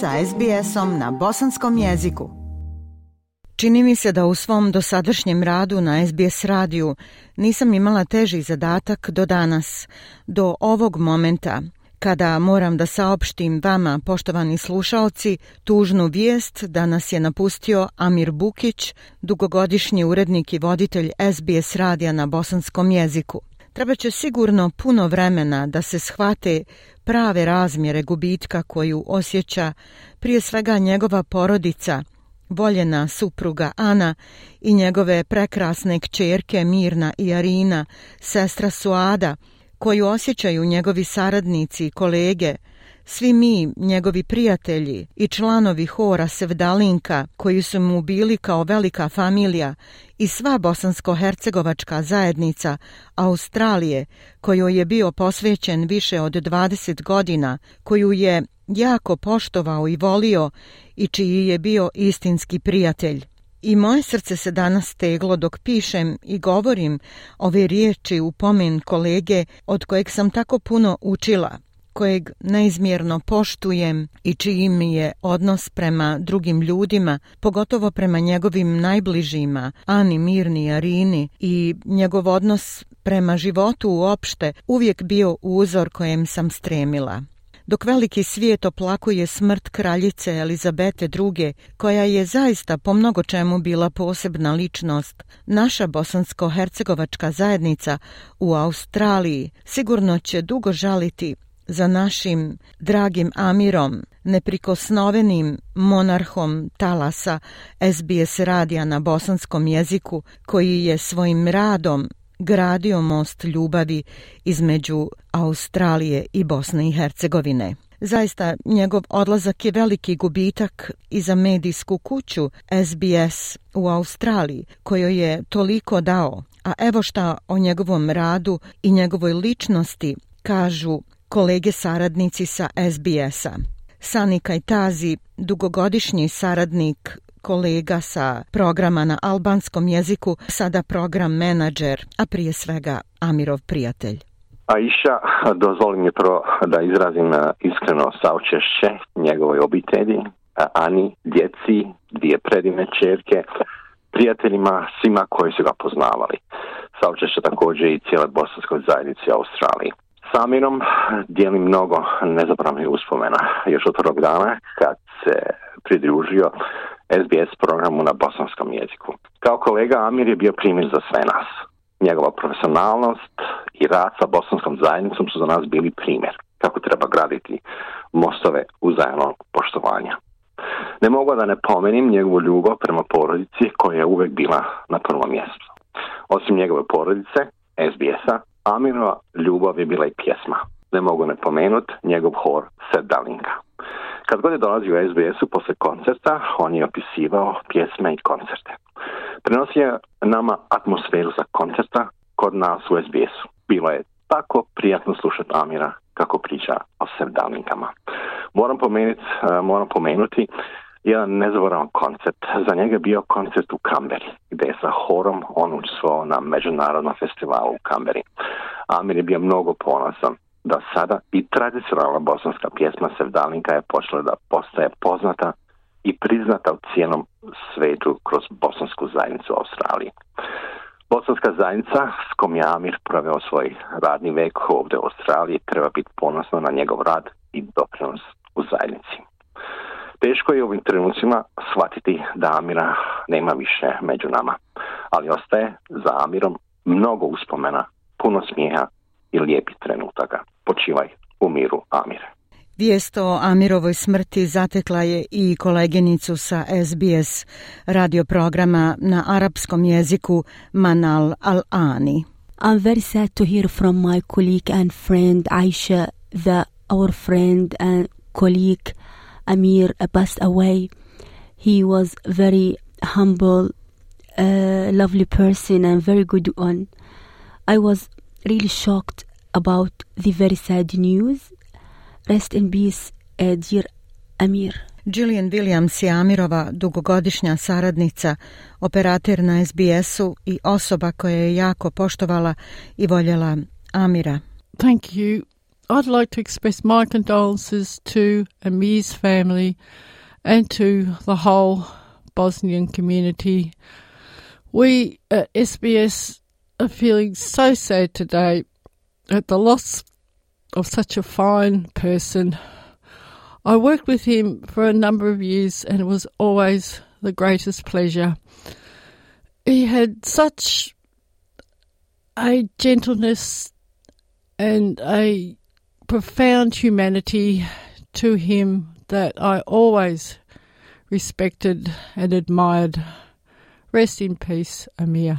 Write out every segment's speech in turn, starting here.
sa SBS-om na bosanskom jeziku. Čini mi se da u svom dosadašnjem radu na SBS radiju nisam imala teži zadatak do danas, do ovog momenta, kada moram da saopštim vama, poštovani slušalci, tužnu vijest da nas je napustio Amir Bukić, dugogodišnji urednik i voditelj SBS radija na bosanskom jeziku. Treba će sigurno puno vremena da se shvate prave razmjere gubitka koju osjeća prije svega njegova porodica, voljena supruga Ana i njegove prekrasne kćerke Mirna i Arina, sestra Suada, koju osjećaju njegovi saradnici i kolege, svi mi, njegovi prijatelji i članovi hora Sevdalinka, koji su mu bili kao velika familija, i sva bosansko-hercegovačka zajednica Australije, kojoj je bio posvećen više od 20 godina, koju je jako poštovao i volio i čiji je bio istinski prijatelj. I moje srce se danas teglo dok pišem i govorim ove riječi u pomen kolege od kojeg sam tako puno učila – kojeg neizmjerno poštujem i čiji mi je odnos prema drugim ljudima, pogotovo prema njegovim najbližima, Ani Mirni Arini i njegov odnos prema životu uopšte uvijek bio uzor kojem sam stremila. Dok veliki svijet oplakuje smrt kraljice Elizabete II, koja je zaista po mnogo čemu bila posebna ličnost, naša bosansko-hercegovačka zajednica u Australiji sigurno će dugo žaliti za našim dragim Amirom, neprikosnovenim monarhom talasa SBS radija na bosanskom jeziku, koji je svojim radom gradio most ljubavi između Australije i Bosne i Hercegovine. Zaista, njegov odlazak je veliki gubitak i za medijsku kuću SBS u Australiji, kojoj je toliko dao. A evo šta o njegovom radu i njegovoj ličnosti kažu kolege saradnici sa SBS-a. Sani Kajtazi, dugogodišnji saradnik kolega sa programa na albanskom jeziku, sada program menadžer, a prije svega Amirov prijatelj. A Aisha, dozvoli mi prvo da izrazim e, iskreno saučešće njegovoj obitelji, e, Ani, djeci, dvije predivne čerke, prijateljima, svima koji su ga poznavali. Saučešće također i cijele bosanskoj zajednici u Australiji. Samirom dijelim mnogo nezapravnih uspomena još od prvog dana kad se pridružio SBS programu na bosanskom jeziku. Kao kolega Amir je bio primjer za sve nas. Njegova profesionalnost i rad sa bosanskom zajednicom su za nas bili primjer kako treba graditi mostove uzajamnog poštovanja. Ne mogu da ne pomenim njegovu ljubav prema porodici koja je uvek bila na prvom mjestu. Osim njegove porodice, SBS-a, Amirova ljubav je bila i pjesma. Ne mogu ne pomenut njegov hor dalinga Kad god je dolazio u SBS-u posle koncerta, on je opisivao pjesme i koncerte. Prenosio je nama atmosferu za koncerta kod nas u SBS-u. Bilo je tako prijatno slušati Amira kako priča o sevdalnikama. Moram eh, moram pomenuti jedan nezvoran koncert. Za njega je bio koncert u Kamberi, gdje je sa horom on učestvovao na međunarodnom festivalu u Kamberi. Amir je bio mnogo ponosan da sada i tradicionalna bosanska pjesma Sevdalinka je počela da postaje poznata i priznata u cijenom svetu kroz bosansku zajednicu u Australiji. Bosanska zajednica s kom je Amir proveo svoj radni vek ovdje u Australiji treba biti ponosna na njegov rad i doprinos u zajednici. Teško je u ovim trenucima shvatiti da Amira nema više među nama, ali ostaje za Amirom mnogo uspomena, puno smijeha i lijepih trenutaka. Počivaj u miru Amire. Vijest o Amirovoj smrti zatekla je i koleginicu sa SBS programa na arapskom jeziku Manal Al-Ani. I'm very sad to hear from my colleague and friend Aisha our friend and colleague Amir passed away. He was very humble, a lovely person, and very good one. I was really shocked about the very sad news. Rest in peace, eh, dear Amir. Gillian Williams je Amirova dugogodišnja saradnica, operater na SBS-u i osoba koja je jako poštovala i voljela Amira. Thank you I'd like to express my condolences to Amir's family and to the whole Bosnian community. We at SBS are feeling so sad today at the loss of such a fine person. I worked with him for a number of years and it was always the greatest pleasure. He had such a gentleness and a profound humanity to him that I always respected and admired. Rest in peace, Amir.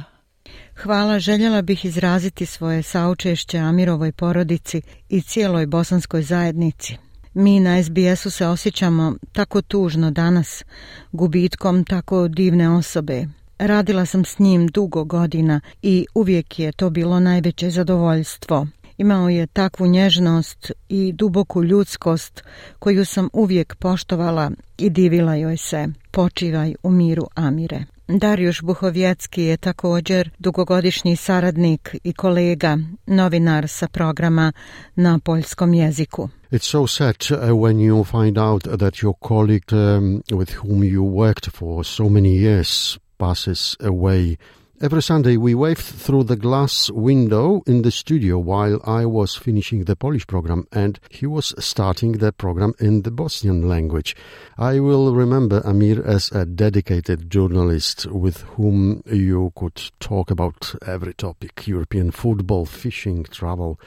Hvala, željela bih izraziti svoje saučešće Amirovoj porodici i cijeloj bosanskoj zajednici. Mi na SBS-u se osjećamo tako tužno danas, gubitkom tako divne osobe. Radila sam s njim dugo godina i uvijek je to bilo najveće zadovoljstvo. Imao je takvu nježnost i duboku ljudskost koju sam uvijek poštovala i divila joj se. Počivaj u miru Amire. Darjuš Buhovjecki je također dugogodišnji saradnik i kolega, novinar sa programa na poljskom jeziku. It's so sad uh, when you find out that your colleague um, with whom you worked for so many years passes away. Every Sunday we waved through the glass window in the studio while I was finishing the Polish program and he was starting the program in the Bosnian language. I will remember Amir as a dedicated journalist with whom you could talk about every topic European football, fishing, travel.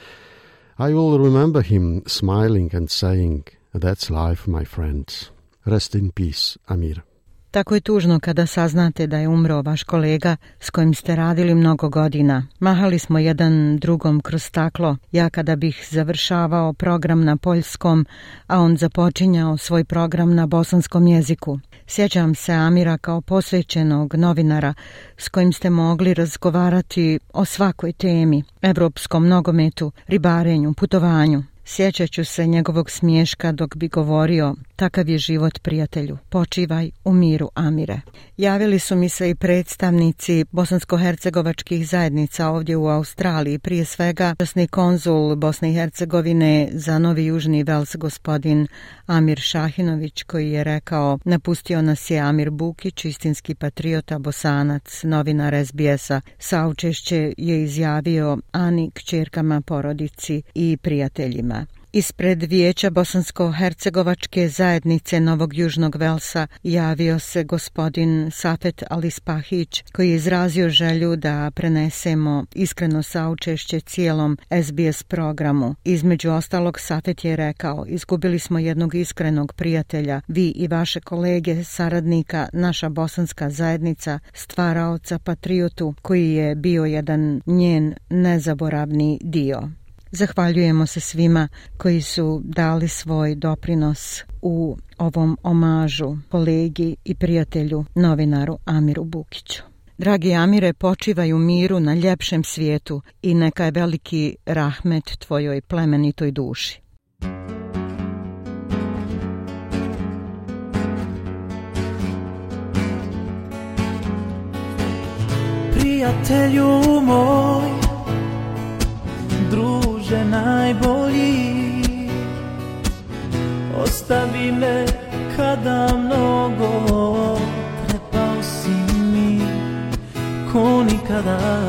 I will remember him smiling and saying, That's life, my friend. Rest in peace, Amir. Tako je tužno kada saznate da je umro vaš kolega s kojim ste radili mnogo godina. Mahali smo jedan drugom kroz staklo, ja kada bih završavao program na poljskom, a on započinjao svoj program na bosanskom jeziku. Sjećam se Amira kao posvećenog novinara s kojim ste mogli razgovarati o svakoj temi, evropskom nogometu, ribarenju, putovanju. Sjećat ću se njegovog smješka dok bi govorio, takav je život prijatelju, počivaj u miru Amire. Javili su mi se i predstavnici bosansko-hercegovačkih zajednica ovdje u Australiji, prije svega časni konzul Bosne i Hercegovine za Novi Južni Vels gospodin Amir Šahinović koji je rekao napustio nas je Amir Bukić, istinski patriota, bosanac, novinar SBS-a. Saučešće je izjavio Ani kćerkama, porodici i prijateljima. Ispred vijeća Bosansko-Hercegovačke zajednice Novog Južnog Velsa javio se gospodin Safet Alispahić koji je izrazio želju da prenesemo iskreno saučešće cijelom SBS programu. Između ostalog Safet je rekao izgubili smo jednog iskrenog prijatelja, vi i vaše kolege, saradnika, naša bosanska zajednica, stvaraoca Patriotu koji je bio jedan njen nezaboravni dio. Zahvaljujemo se svima koji su dali svoj doprinos u ovom omažu kolegi i prijatelju novinaru Amiru Bukiću. Dragi Amire, počivaj u miru na ljepšem svijetu i neka je veliki rahmet tvojoj plemenitoj duši. Prijatelju moj će najbolji Ostavi me kada mnogo trepao si mi ko nikada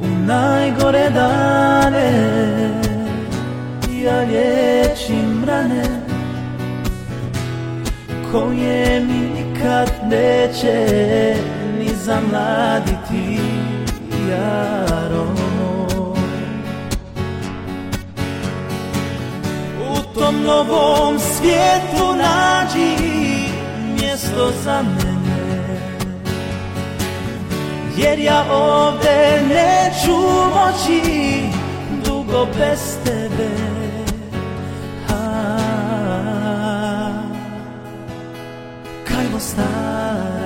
U najgore dane ja liječim rane koje mi nikad neće ni za mladi u tom novom svijetu nađi mjesto za mene Jer ja ovdje neću moći dugo bez tebe Kaj bo stara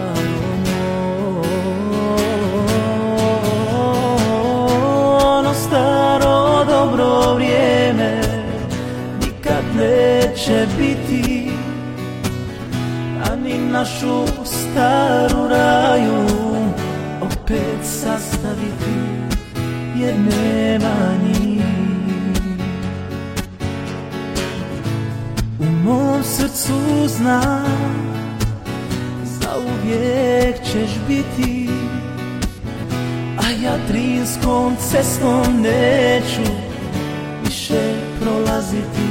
našu staru raju opet sastaviti jer nema njih. U mom srcu znam uvijek ćeš biti A ja trinskom cestom neću više prolaziti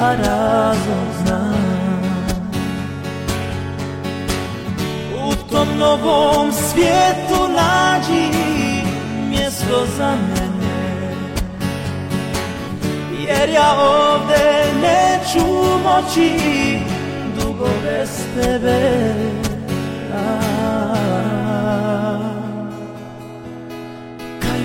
A razlog znam ovom svijetu nađi mjesto za mene Jer ja ovdje neću moći dugo bez tebe Kaj